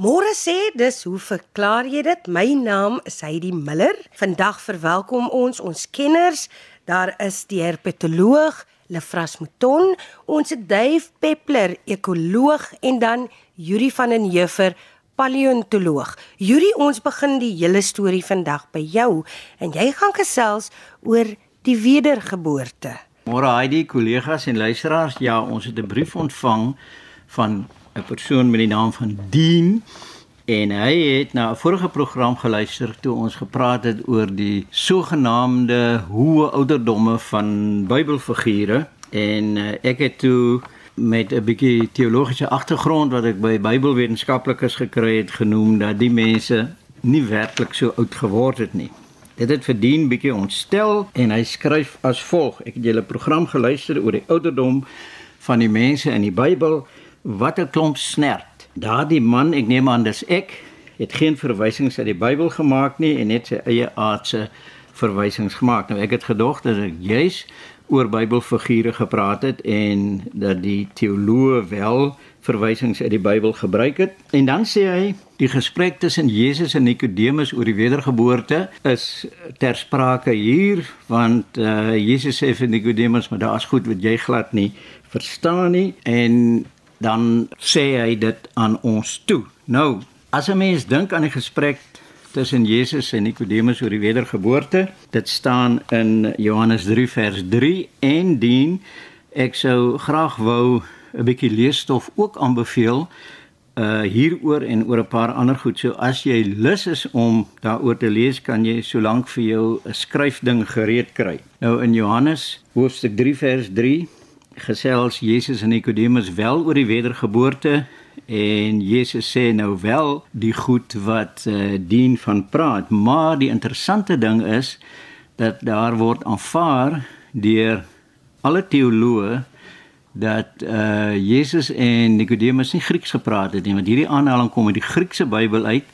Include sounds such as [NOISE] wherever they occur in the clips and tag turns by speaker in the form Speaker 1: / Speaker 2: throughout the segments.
Speaker 1: Môre sê dis hoe verklaar jy dit? My naam is Heidi Miller. Vandag verwelkom ons ons kenners. Daar is die herpetoloog Lefras Mouton, ons het Dave Peppler, ekoloog en dan Yuri van den Heever, paleontoloog. Yuri, ons begin die hele storie vandag by jou en jy gaan gesels oor die wedergeboorte.
Speaker 2: Môre Heidi, kollegas en luisteraars, ja, ons het 'n brief ontvang van 'n persoon met die naam van Dean en hy het na 'n vorige program geluister toe ons gepraat het oor die sogenaamde hoë ouderdomme van Bybelfigure en uh, ek het toe met 'n bietjie teologiese agtergrond wat ek by Bybelwetenskaplikes gekry het genoem dat die mense nie werklik so oud geword het nie. Dit het verdien bietjie ontstel en hy skryf as volg: Ek het julle program geluister oor die ouderdom van die mense in die Bybel wat 'n klomp snert. Daardie man, ek neem aan dis ek, het geen verwysings uit die Bybel gemaak nie en net sy eie aardse verwysings gemaak. Nou ek het gedog dat ek juis oor Bybelfigure gepraat het en dat die teoloë wel verwysings uit die Bybel gebruik het. En dan sê hy die gesprek tussen Jesus en Nikodemus oor die wedergeboorte is ter sprake hier want uh, Jesus sê vir Nikodemus maar daar's goed wat jy glad nie verstaan nie en dan sê hy dit aan ons toe. Nou, as 'n mens dink aan die gesprek tussen Jesus en Nikodemus oor die wedergeboorte, dit staan in Johannes 3 vers 3 en dien ek sou graag wou 'n bietjie leesstof ook aanbeveel uh hieroor en oor 'n paar ander goed. So as jy lus is om daaroor te lees, kan jy solank vir jou 'n skryfding gereed kry. Nou in Johannes hoofstuk 3 vers 3 gesels Jesus en Nikodemus wel oor die wedergeboorte en Jesus sê nou wel die goed wat uh, dien van praat maar die interessante ding is dat daar word aanvaar deur alle teoloë dat uh Jesus en Nikodemus nie Grieks gepraat het nie want hierdie aanhaling kom uit die Griekse Bybel uit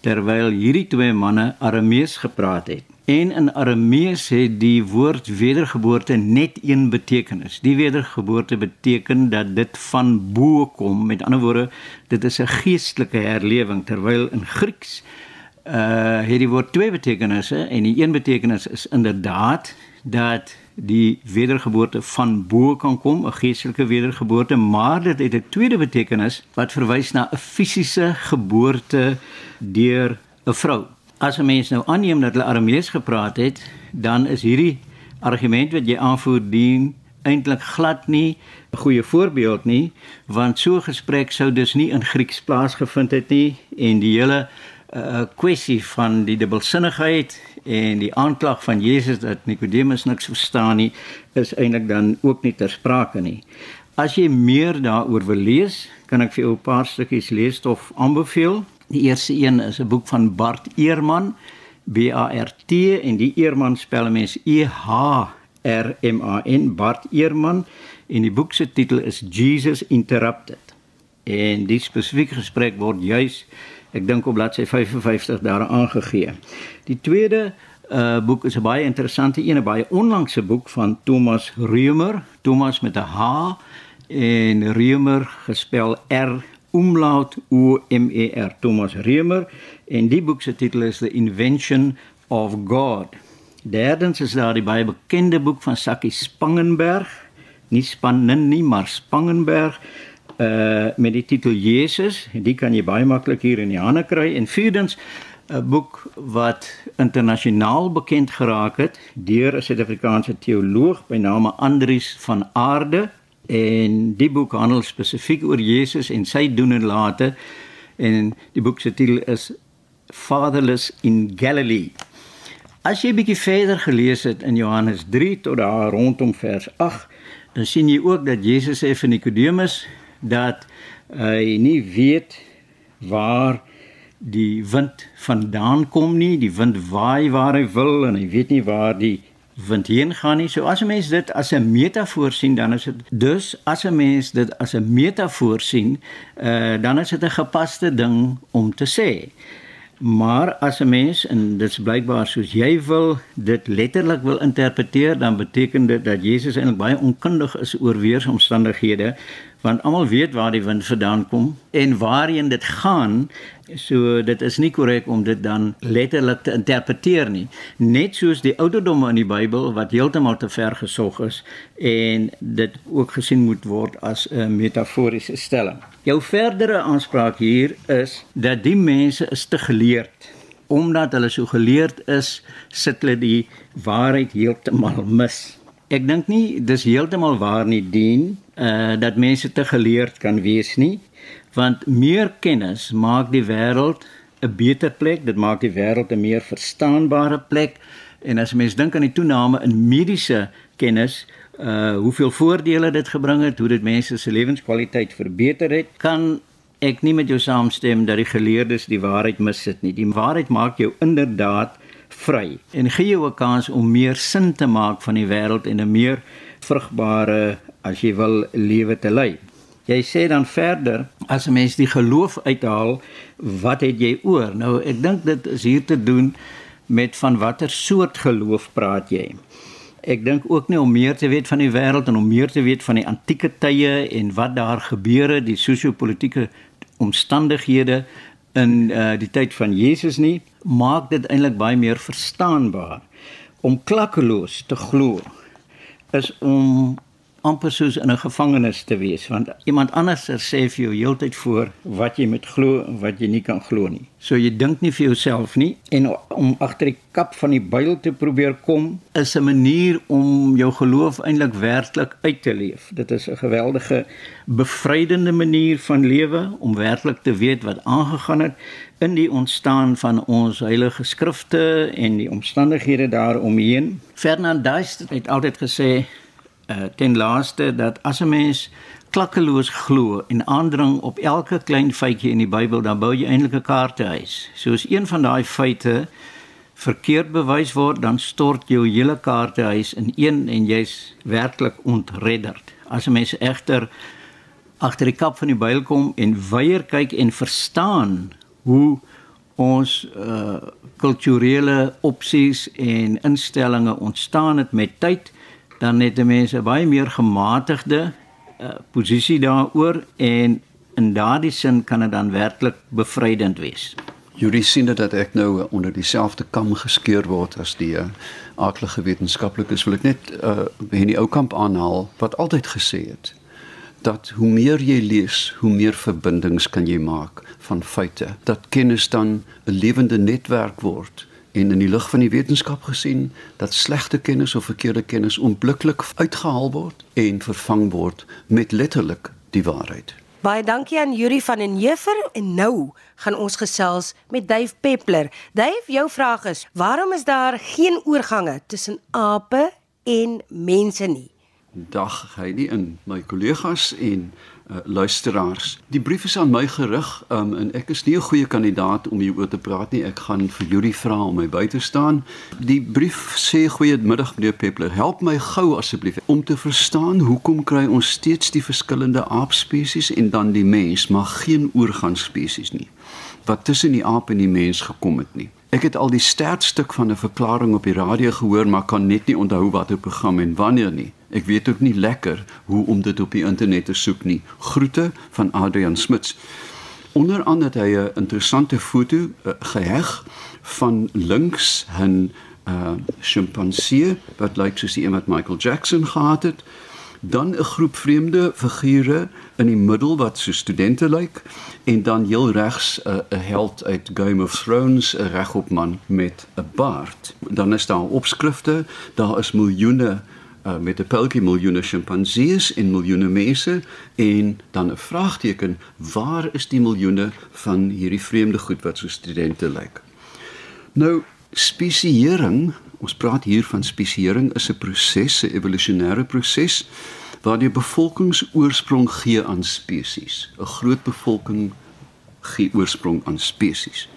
Speaker 2: terwyl hierdie twee manne Aramees gepraat het En in Aramees het die woord wedergeboorte net een betekenis. Die wedergeboorte beteken dat dit van bo kom. Met ander woorde, dit is 'n geestelike herlewing terwyl in Grieks uh het die woord twee betekenisse en die een betekenis is inderdaad dat die wedergeboorte van bo kan kom, 'n geestelike wedergeboorte, maar dit het 'n tweede betekenis wat verwys na 'n fisiese geboorte deur 'n vrou as 'n mens nou aanneem dat hulle Aramees gepraat het, dan is hierdie argument wat jy aanvoer dien eintlik glad nie 'n goeie voorbeeld nie, want so 'n gesprek sou dus nie in Grieks plaasgevind het nie en die hele uh kwessie van die dubbelsinnigheid en die aanklag van Jesus dat Nikodemus niks verstaan nie, is eintlik dan ook nie ter sprake nie. As jy meer daaroor wil lees, kan ek vir jou 'n paar stukkies leesstof aanbeveel. Die eerste een is 'n boek van Bart Eerman, B A R T en die Eerman spel mens E H R M A N Bart Eerman en die boek se titel is Jesus Interrupted. En die spesifieke gesprek word juis ek dink op bladsy 55 daar aangegee. Die tweede uh boek is 'n baie interessante een, 'n baie onlangse boek van Thomas Reumer, Thomas met 'n H en Reumer gespel R umlaut U M E R Thomas Riemer en die boek se titel is The Invention of God. Derdens is daar die baie bekende boek van Sakkie Spangenberg, nie Spannen nie, maar Spangenberg uh met die titel Jesus die kan jy baie maklik hier in die hande kry. En vierdens 'n boek wat internasionaal bekend geraak het deur 'n Suid-Afrikaanse teoloog by name Andrius van Aarde En die boek handel spesifiek oor Jesus en sy doen en late. En die boek se titel is Fatherless in Galilee. As jy bietjie verder gelees het in Johannes 3 tot daar rondom vers 8, dan sien jy ook dat Jesus sê vir Nikodemus dat hy nie weet waar die wind vandaan kom nie, die wind waai waar hy wil en hy weet nie waar die wind heen gaan nie. So as 'n mens dit as 'n metafoor sien, dan is dit dus as 'n mens dit as 'n metafoor sien, uh dan is dit 'n gepaste ding om te sê. Maar as 'n mens en dit's blykbaar soos jy wil dit letterlik wil interpreteer, dan beteken dit dat Jesus eintlik baie onkundig is oor weeromstandighede want almal weet waar die wind vandaan kom en waarheen dit gaan. So dit is nie korrek om dit dan letterlik te interpreteer nie. Net soos die ouderdomme in die Bybel wat heeltemal te ver gesog is en dit ook gesien moet word as 'n metaforiese stelling. Jou verdere aanspraak hier is dat die mense is te geleerd omdat hulle so geleerd is, sit hulle die waarheid heeltemal mis. Ek dink nie dis heeltemal waar nie dien uh dat mense te geleerd kan wees nie, want meer kennis maak die wêreld 'n beter plek, dit maak die wêreld 'n meer verstaanbare plek. En as mens dink aan die toename in mediese kennis, uh hoeveel voordele dit gebring het, hoe dit mense se lewenskwaliteit verbeter het, kan ek nie met jou saamstem dat die geleerdes die waarheid missit nie. Die waarheid maak jou inderdaad vry en gee jou 'n kans om meer sin te maak van die wêreld en 'n meer vrugbare, as jy wil, lewe te lei. Jy sê dan verder as 'n mens die geloof uithaal, wat het jy oor? Nou ek dink dit is hier te doen met van watter soort geloof praat jy? Ek dink ook nie om meer te weet van die wêreld en om meer te weet van die antieke tye en wat daar gebeur het, die sosio-politiese omstandighede in uh, die tyd van Jesus nie, maak dit eintlik baie meer verstaanbaar. Om klakkeloos te glo is om amper soos in 'n gevangenis te wees want iemand anders sê vir jou heeltyd voor wat jy moet glo en wat jy nie kan glo nie. So jy dink nie vir jouself nie en om agter die kap van die byl te probeer kom is 'n manier om jou geloof eintlik werklik uit te leef. Dit is 'n geweldige bevrydende manier van lewe om werklik te weet wat aangegaan het in die ontstaan van ons heilige skrifte en die omstandighede daaromheen. Fernand Duist het altyd gesê uh, ten laaste dat as 'n mens klakkeloos glo en aandring op elke klein feitjie in die Bybel, dan bou jy eintlik 'n kaartehuis. Soos een van daai feite verkeerd bewys word, dan stort jou hele kaartehuis in een en jy's werklik ontredderd. As 'n mens egter agter die kap van die Bybel kom en weier kyk en verstaan hoe ons uh kulturele opsies en instellings ontstaan het met tyd dan het mense baie meer gematigde uh, posisie daaroor en in daardie sin kan dit dan werklik bevrydend wees.
Speaker 3: Jury sien dat ek nou onder dieselfde kam geskeur word as die uh, aardige wetenskaplikes wil ek net uh, in die ou kamp aanhaal wat altyd gesê het dat hoe meer jy lees, hoe meer verbindings kan jy maak van feite. Dat kennis dan 'n lewende netwerk word en in die lig van die wetenskap gesien dat slegte kennis of verkeerde kennis onmiddellik uitgehaal word en vervang word met letterlik die waarheid.
Speaker 1: Baie dankie aan Yuri van den Heever en nou gaan ons gesels met Dave Peppler. Dave, jou vraag is: Waarom is daar geen oorgange tussen ape en mense nie?
Speaker 3: Dag, hy nie in my kollegas en uh, luisteraars. Die brief is aan my gerig um, en ek is nie 'n goeie kandidaat om hieroor te praat nie. Ek gaan vir Juri vra om my by te staan. Die brief sê goeiemiddag meneer Peppler. Help my gou asseblief om te verstaan hoekom kry ons steeds die verskillende aapspesies en dan die mens, maar geen oorgangsspesies nie. Wat tussen die aap en die mens gekom het nie. Ek het al die sterkstuk van 'n verklaring op die radio gehoor, maar kan net nie onthou watter program en wanneer nie. Ek weet ook nie lekker hoe om dit op die internet te soek nie. Groete van Adrian Smits. Onder andere het hy 'n interessante foto uh, geheg van links 'n uh sjimpansee wat lyk soos die een wat Michael Jackson gehad het dan 'n groep vreemde figure in die middel wat so studente lyk en dan heel regs 'n uh, held uit Game of Thrones, 'n regop man met 'n baard. Dan is daar opskrifte, daar is miljoene uh, met 'n pelkie miljoene sjimpansees en miljoene mense en dan 'n vraagteken, waar is die miljoene van hierdie vreemde goed wat so studente lyk? Nou spesiering Ons praat hier van spesiering is 'n proses, 'n evolusionêre proses waar die bevolkingsoorsprong gee aan spesies. 'n Groot bevolking gee oorsprong aan spesies.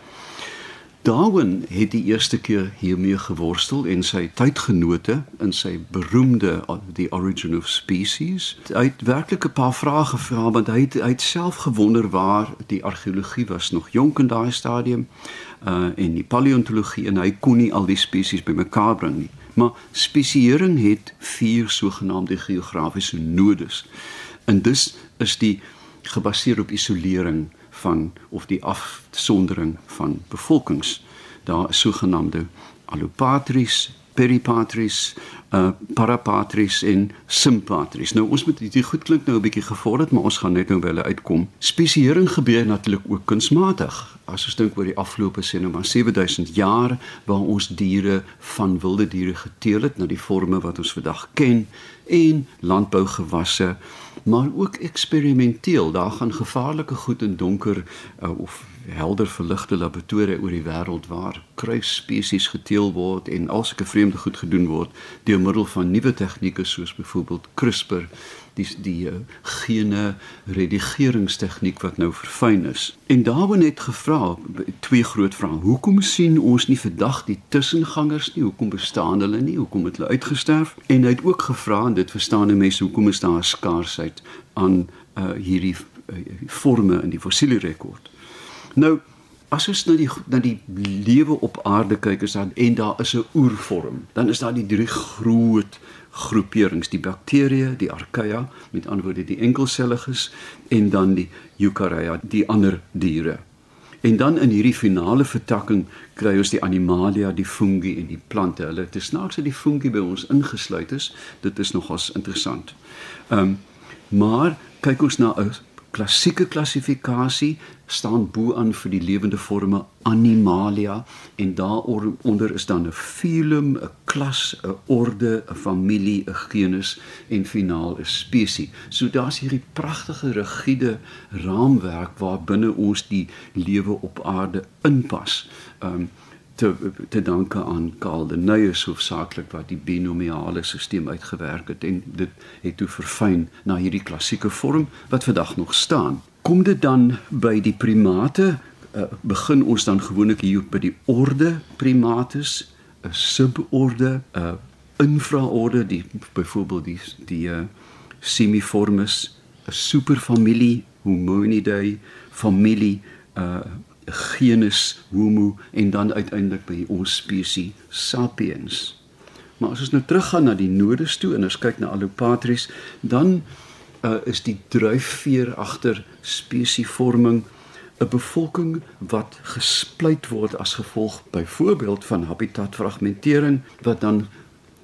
Speaker 3: Darwin het die eerste keer hiermee geworstel en sy tydgenote in sy beroemde The Origin of Species. Hy het werklik 'n paar vrae gevra want hy het, hy het self gewonder waar die argeologie was nog jonk in daai stadium uh en die paleontologie en hy kon nie al die spesies bymekaar bring nie. Maar spesiering het vier sogenaamde geografiese nodes. En dus is die gebaseer op isolering van of die afsondering van bevolkings. Daar is sogenaamde allopatries, peripatries, uh parapatries en sympatries. Nou ons moet dit goed klink nou 'n bietjie gevorderd, maar ons gaan net nou by hulle uitkom. Spesiering gebeur natuurlik ook kunsmatig. As ons dink oor die afgelope sê nou maar 7000 jaar waar ons diere van wilde diere geteel het na die forme wat ons vandag ken en landbougewasse maar ook eksperimenteel. Daar gaan gevaarlike goed in donker uh, of helder verligte laboratorieë oor die wêreld waar kruisspesies geteel word en alsulke vreemde goed gedoen word deur middel van nuwe tegnieke soos byvoorbeeld CRISPR die die uh, gene redigeringstegniek wat nou verfyn is. En daarbo net gevra twee groot vrae. Hoekom sien ons nie vandag die tussengangers nie? Hoekom bestaan hulle nie? Hoekom het hulle uitgesterf? En hy het ook gevra en dit verstaan mense hoekom is daar 'n skaarsheid aan uh, hierdie uh, forme in die fossiele rekord. Nou as ons na die na die lewe op aarde kyk is dan en daar is 'n oervorm, dan is daar die drie groot groeperings, die bakterieë, die archaea, met ander woorde die enkelselliges en dan die eukarya, die ander diere. En dan in hierdie finale vertakking kry ons die animalia, die fungi en die plante. Hulle het snaaks dat die fungi by ons ingesluit is. Dit is nogals interessant. Ehm um, maar kyk ons na 'n klassieke klassifikasie staan bo aan vir die lewende forme animalia en daaronder is dan 'n filum, 'n klas, 'n orde, 'n familie, 'n genus en finaal 'n spesies. So daar's hierdie pragtige rigiede raamwerk waarbinne ons die lewe op aarde inpas. Um te te danke aan Karl de Nuyers hoofsaaklik wat die binomiale stelsel uitgewerk het en dit het toe verfyn na hierdie klassieke vorm wat vandag nog staan. Kom dit dan by die primate uh, begin ons dan gewoonlik hier by die orde primates, 'n suborde, 'n uh, infraorde die byvoorbeeld die die uh, semiformes, 'n superfamilie Hominidae, familie uh genus Homo en dan uiteindelik by ons spesies Sapiens. Maar as ons nou teruggaan na die nodes toe en ons kyk na Allopatris, dan uh, is die dryfveer agter spesievorming 'n bevolking wat gesplyt word as gevolg byvoorbeeld van habitatfragmentering wat dan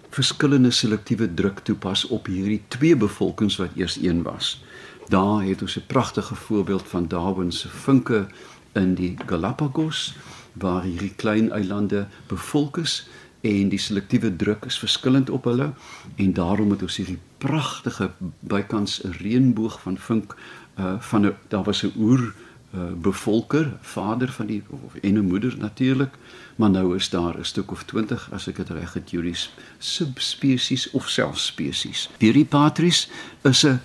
Speaker 3: verskillende selektiewe druk toepas op hierdie twee bevolkings wat eers een was. Daar het ons 'n pragtige voorbeeld van Darwin se vinke in die Galapagos waar hierdie klein eilande bevolk is en die selektiewe druk is verskillend op hulle en daarom het ons hierdie pragtige bykans 'n reënboog van vink uh van 'n daar was 'n oer uh bevolker, vader van die of en 'n moeder natuurlik, maar nou is daar 'n stuk of 20 as ek dit reg het, juries subspesies of selfs spesies. Die Ripatris is 'n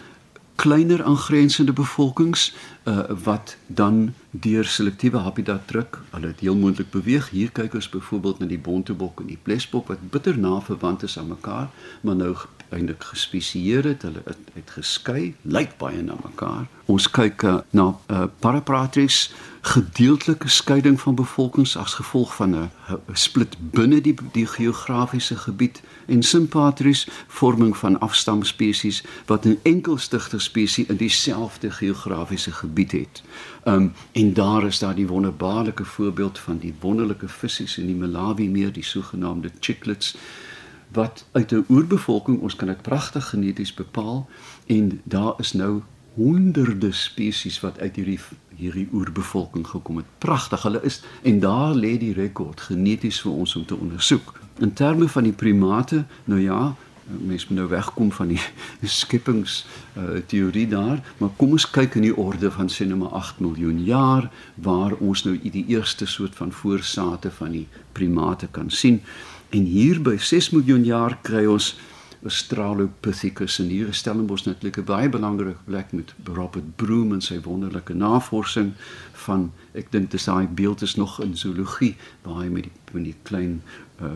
Speaker 3: kleiner aangrensende bevolkings uh, wat dan deur selektiewe habitat druk, hulle het heel moontlik beweeg. Hier kyk ons byvoorbeeld na die bontebok en die blesbok wat bitter na verwant is aan mekaar, maar nou eintlik gespesieer het, hulle het, het geskei, lyk baie na mekaar. Ons kyk uh, na uh, Parapatris gedeeltelike skeiding van bevolkings as gevolg van 'n split binne die die geografiese gebied en Sympatris vorming van afstamspesies wat 'n enkelstigter spesies in dieselfde geografiese gebied het. Um en daar is daar die wonderbaarlike voorbeeld van die wonderlike visse in die Malawi meer, die sogenaamde chicklets wat uit 'n oerbevolking ons kan dit pragtig geneties bepaal en daar is nou honderde spesies wat uit hierdie hierdie oerbevolking gekom het. Pragtig. Hulle is en daar lê die rekord geneties vir ons om te ondersoek. In terme van die primate, nou ja, mens moet nou wegkom van die [LAUGHS] skepings uh, teorie daar, maar kom ons kyk in die orde van sê nou maar 8 miljoen jaar waar ons nou die eerste soort van voorsate van die primate kan sien. En hier by 6 miljoen jaar kry ons Australopithecus en hier. Stel ons natuurlik 'n baie belangrike plek met Robert Broom en sy wonderlike navorsing van ek dink dis daai beeld is nog in zoologie waar hy met die met die klein uh,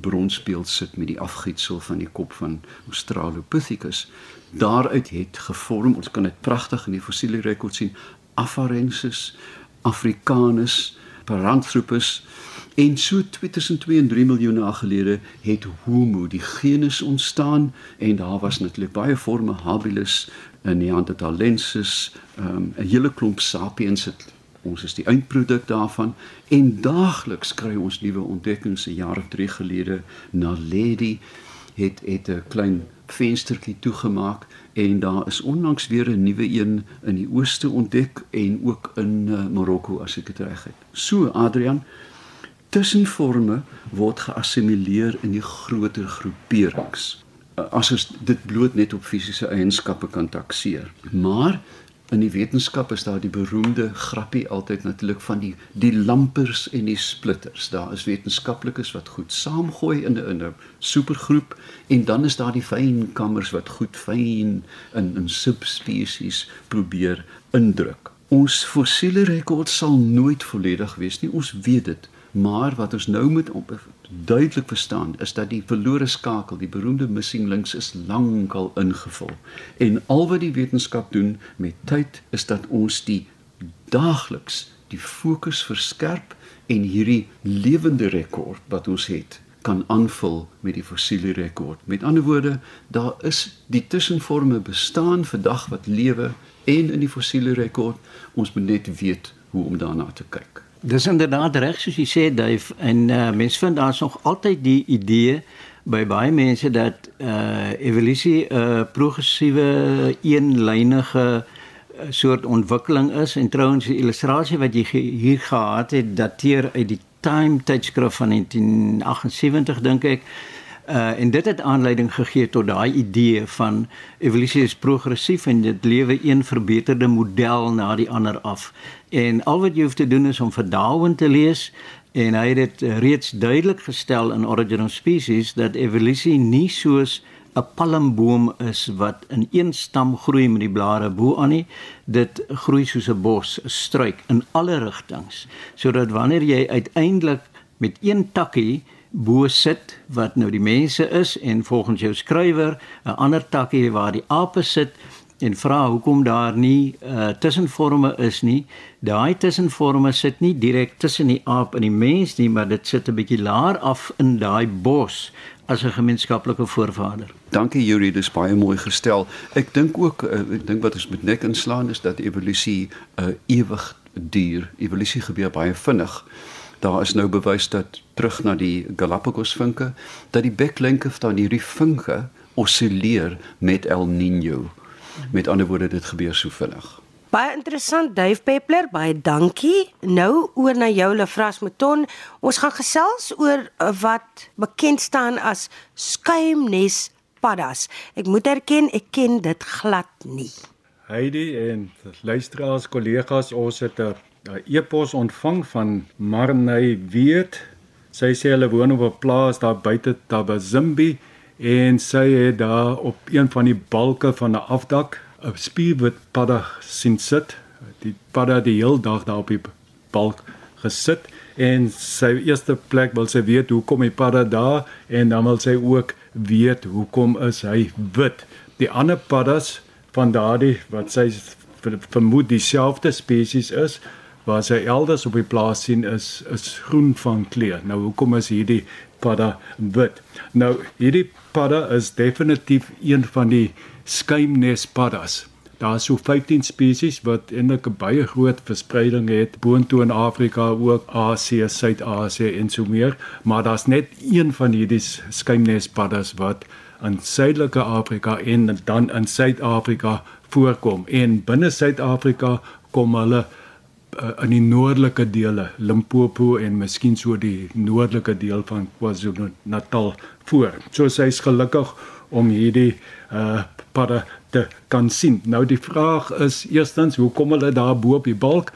Speaker 3: bronsbeeld sit met die afgietsel van die kop van Australopithecus. Daaruit het gevorm ons kan dit pragtig in die fossiele rekord sien Afarensis Africanus Paranthropus En so tussen 2 en 3 miljoen jaar gelede het Homo, die genus ontstaan en daar was natuurlik baie forme habilis, Neanderthalensis, um, 'n hele klomp sapiens het ons is die eindproduk daarvan en daagliks kry ons nuwe ontdekkings. 'n Jaar of 3 gelede na Lady het het 'n klein venstertjie toegemaak en daar is onlangs weer 'n nuwe een in die ooste ontdek en ook in uh, Marokko as ek dit reg het. So Adrian, tussenforme word geassimileer in die groter groeperings. As ons dit bloot net op fisiese eienskappe kan takseer. Maar in die wetenskap is daar die beroemde grappie altyd natuurlik van die die lampers en die splitters. Daar is wetenskaplikes wat goed saamgooi in 'n in 'n supergroep en dan is daar die fyn kammers wat goed fyn in in subspesies probeer indruk. Ons fossiele rekord sal nooit volledig wees nie. Ons weet dit. Maar wat ons nou moet duidelik verstaan is dat die verlore skakel, die beroemde missing links is lankal ingevul. En al wat die wetenskap doen met tyd is dat ons die daagliks die fokus verskerp en hierdie lewende rekord wat ons het kan aanvul met die fossiele rekord. Met ander woorde, daar is die tussenforme bestaan vandag wat lewe en in die fossiele rekord. Ons moet net weet hoe om daarna te kyk.
Speaker 2: Dis inderdaad reg soos jy sê Duif en uh, mense vind daar's nog altyd die idee by baie mense dat uh evolusie 'n uh, progressiewe eenlynige uh, soort ontwikkeling is. En trouens die illustrasie wat jy hier gehad het dateer uit die Time tydskrif van 1978 dink ek Uh, en dit het aanleiding gegee tot daai idee van evolusie is progressief en dit lewe een verbeterde model na die ander af. En al wat jy hoef te doen is om vir Darwin te lees en hy het dit reeds duidelik gestel in Origin of Species dat evolusie nie soos 'n palmboom is wat in een stam groei met die blare bo aan nie, dit groei soos 'n bos, 'n struik in alle rigtings, sodat wanneer jy uiteindelik met een takkie bo sit wat nou die mense is en volgens jou skrywer 'n ander takkie waar die ape sit en vra hoekom daar nie uh, tussenforme is nie. Daai tussenforme sit nie direk tussen die aap en die mens nie, maar dit sit 'n bietjie laer af in daai bos as 'n gemeenskaplike voorvader.
Speaker 3: Dankie Yuri, dis baie mooi gestel. Ek dink ook uh, ek dink wat ons met nek inslaan is dat evolusie 'n uh, ewig duur. Evolusie gebeur baie vinnig. Daar is nou bewys dat terug na die Galapagos vinke dat die beklenke van hierdie vinke osilleer met El Niño. Met ander woorde dit gebeur so vinnig.
Speaker 1: Baie interessant Dave Peppler, baie dankie. Nou oor na jou Lefras Mouton. Ons gaan gesels oor eh, wat bekend staan as skuimnes paddas. Ek moet erken ek ken dit glad nie.
Speaker 4: Heidi en luisteraars kollegas, ons het 'n 'n e-pos ontvang van Marney Weet. Sy sê hulle woon op 'n plaas daar buite Tabazimbi en sy het daar op een van die balke van 'n afdak 'n spierwit padda sien sit. Die padda die hele dag daar op die balk gesit en sy eerste plek wil sy weet hoekom die padda daar en dan wil sy ook weet hoekom is hy wit. Die ander paddas van daardie wat sy vermoed dieselfde spesies is, waar sy elders op die plaas sien is is groen van kleur. Nou hoekom is hierdie padda wit? Nou hierdie padda is definitief een van die skuimnes paddas. Daar is so 15 spesies wat eintlik 'n baie groot verspreiding het boontoe in Afrika, ook Asië, Suid-Asië en so meer, maar daar's net een van hierdie skuimnes paddas wat in Suidelike Afrika en dan in Suid-Afrika voorkom. En binne Suid-Afrika kom hulle uh, in die noordelike dele, Limpopo en miskien so die noordelike deel van KwaZulu-Natal voor. So sy is gelukkig om hierdie uh padda te kan sien. Nou die vraag is eerstens, hoe kom hulle daar bo op die balk?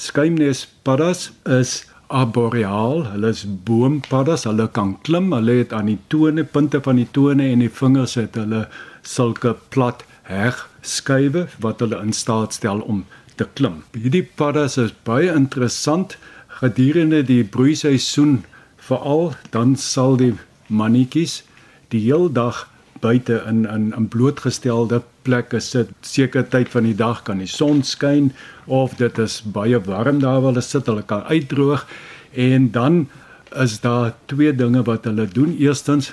Speaker 4: Skuimnes paddas is arboreal, hulle is boompaddas, hulle kan klim, hulle het aan die tone, punte van die tone en die vingers het hulle sulke plat heg skuwe wat hulle in staat stel om te klim. Hierdie paddas is baie interessant gedurende die broeiseisoen veral dan sal die mannetjies die heel dag buite in in 'n blootgestelde plekke sit. Sekere tyd van die dag kan die son skyn of dit is baie warm daar waar hulle sit, hulle kan uitdroog en dan is daar twee dinge wat hulle doen. Eerstens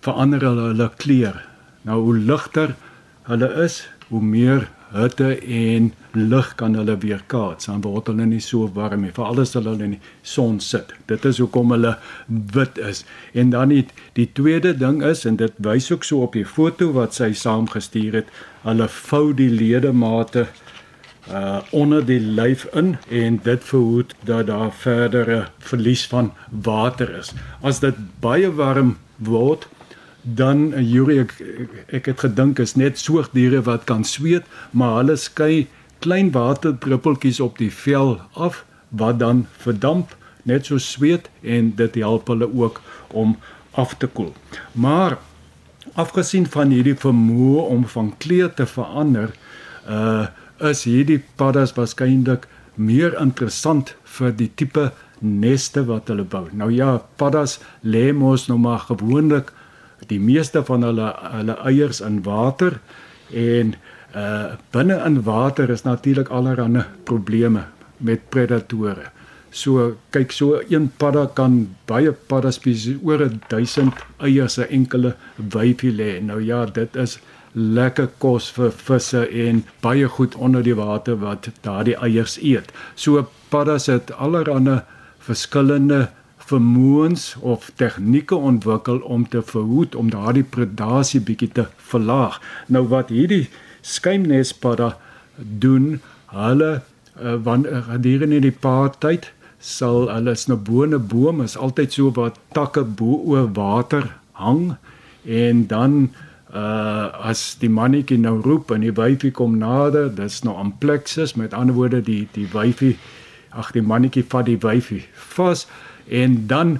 Speaker 4: verander hulle hulle kleur. Nou hoe ligter hulle is, hoe meer hitte en lig kan hulle weerkaats. Dan word hulle nie so warm nie, veral as hulle in die son sit. Dit is hoekom hulle wit is. En dan die, die tweede ding is en dit wys ook so op die foto wat sy saamgestuur het, hulle vou die ledemate uh onder die lyf in en dit verhoed dat daar verdere verlies van water is. As dit baie warm word, dan Yuri ek, ek het gedink is net soogdiere wat kan sweet, maar hulle skei klein waterdruppeltjies op die vel af wat dan verdamp net so sweet en dit help hulle ook om af te koel. Maar afgesien van hierdie vermoë om van kleur te verander, uh is hierdie paddas waarskynlik meer interessant vir die tipe neste wat hulle bou. Nou ja, paddas lê mos nou maar gewoonlik die meeste van hulle hulle eiers in water en uh binne in water is natuurlik allerlei probleme met predatore. So kyk so een padda kan baie padda spesies oor 1000 eiers 'n enkele wyfie lê. Nou ja, dit is lekker kos vir visse en baie goed onder die water wat daardie eiers eet. So paddas het allerlei verskillende vermoëns of tegnieke ontwikkel om te verhoed om daardie predasie bietjie te verlaag. Nou wat hierdie skuimnespadda doen, hulle uh, wanneer gedurende die paartyd sal hulle is 'n nou bone boom is altyd so wat takke bo oor water hang en dan uh as die mannetjie nou roep en die wyfie kom nader, dis nou amplexus, met ander woorde die die wyfie ag die mannetjie vat die wyfie vas En dan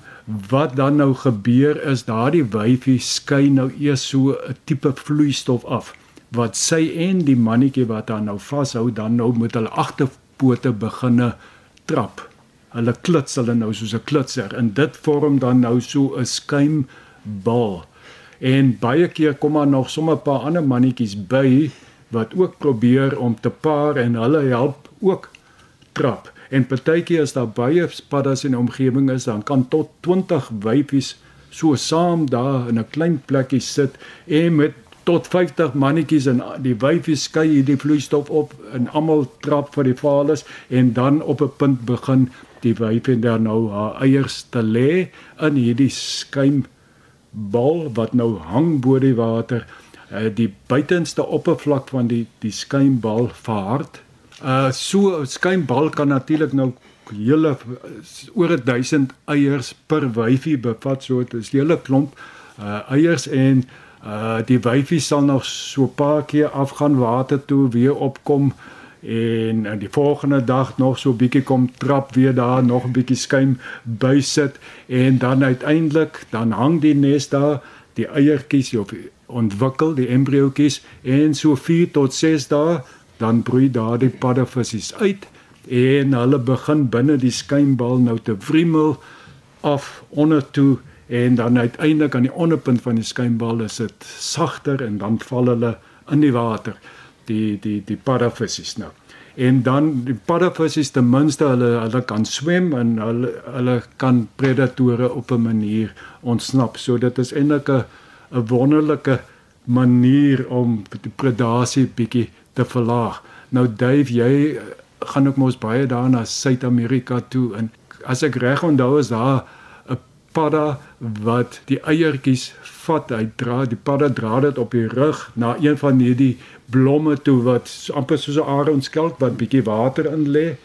Speaker 4: wat dan nou gebeur is daardie wyfie skei nou eers so 'n tipe vloeistof af wat sy en die mannetjie wat haar nou vashou dan nou met hulle agterpote beginne trap. Hulle klits hulle nou soos 'n klitser en dit vorm dan nou so 'n skuimbal. En baie keer kom maar nog sommer 'n paar ander mannetjies by wat ook probeer om te paar en hulle help ook trap. En partykeer as daar baie paddas in die omgewing is, dan kan tot 20 wyfies so saam daar in 'n klein plekkie sit en met tot 50 mannetjies en die wyfies skei hierdie vloeistof op en almal trap vir die valles en dan op 'n punt begin die wyfie dan nou haar eiers te lê in hierdie skuimbal wat nou hang bo die water. Uh, die buitenste oppervlak van die die skuimbal verhard Uh so skynbal kan natuurlik nou hele oor 1000 eiers per wyfie bevat. So dit is 'n hele klomp uh eiers en uh die wyfie sal nog so 'n paar keer afgaan water toe weer opkom en uh, die volgende dag nog so 'n bietjie kom trap weer daar nog 'n bietjie skyn bysit en dan uiteindelik dan hang die nes daar die eiertjies of ontwikkel die embriootjies en so 4 tot 6 dae dan broei daardie paddavissies uit en hulle begin binne die skynbal nou te wrimmel af onder toe en dan uiteindelik aan die onderpunt van die skynbal is dit sagter en dan val hulle in die water die die die paddavissies nou. En dan die paddavissies ten minste hulle hulle kan swem en hulle hulle kan predatore op 'n manier ontsnap. So dit is eintlik 'n 'n wonderlike manier om die predasie bietjie te verlaag. Nou Dave, jy eh, gaan ook mos baie daar na Suid-Amerika toe en as ek reg onthou is daar 'n padda wat die eiertjies vat. Hy dra die padda dra dit op die rug na een van hierdie blomme toe wat amper soos 'n aronskelk wat bietjie water in lê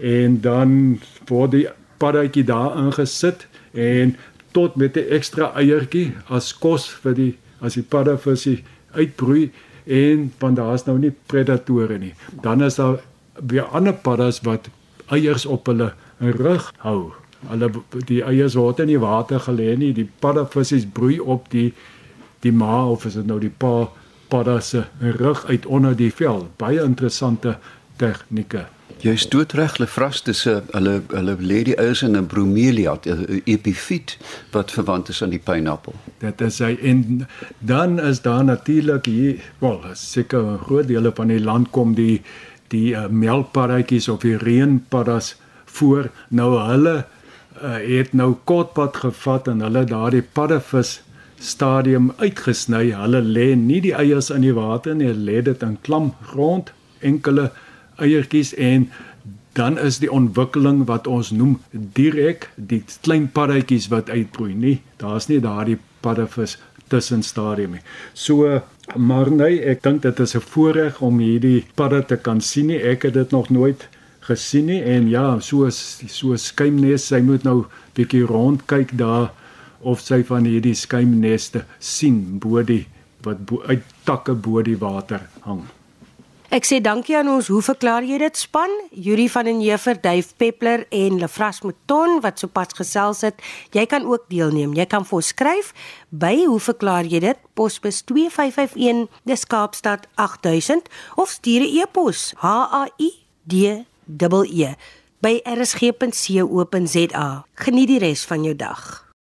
Speaker 4: en dan word die paddaatjie daar ingesit en tot met 'n ekstra eiertjie as kos vir die as die paddavisie uitbroei en want daar's nou nie predatore nie. Dan is daar weer ander paddas wat eiers op hulle rug hou. Hulle die eiers word in die water gelê nie. Die paddavisse broei op die die ma of is dit nou die pa padda se rug uit onder die vel. Baie interessante tegnieke.
Speaker 3: Jy is doodreg, Lefras, dis 'n hulle hulle lê die eiers in 'n bromelia, 'n epifiet wat verwant is aan die pineappel.
Speaker 4: Dit is hy en dan is daar natuurlik hier, wel, seker groot dele van die land kom die die uh, melkpaddatjies of die reënpaddas voor. Nou hulle uh, het nou kortpad gevat en hulle daardie paddevis stadium uitgesny. Hulle lê nie die eiers in die water nie, hulle lê dit in klam grond, enkele eiertjies en dan is die ontwikkeling wat ons noem direk die klein paddetjies wat uitbroei nie. Daar's nie daardie paddevis tussen stadium nie. So maar nee, ek dink dit is 'n voorreg om hierdie padde te kan sien nie. Ek het dit nog nooit gesien nie en ja, so so skuimnes, sy moet nou bietjie rond kyk daar of sy van hierdie skuimneste sien bo die wat bo, uit takke bo die water hang.
Speaker 1: Ek sê dankie aan ons. Hoe verklaar jy dit span? Yuri van den Heever, Dave Peppler en Lefras Mouton wat sopas gesels het. Jy kan ook deelneem. Jy kan vir ons skryf by Hoe verklaar jy dit? Posbus 2551, Dis Kaapstad 8000 of stuur 'n e-pos H A I D E E by rsg.co.za. Geniet die res van jou dag.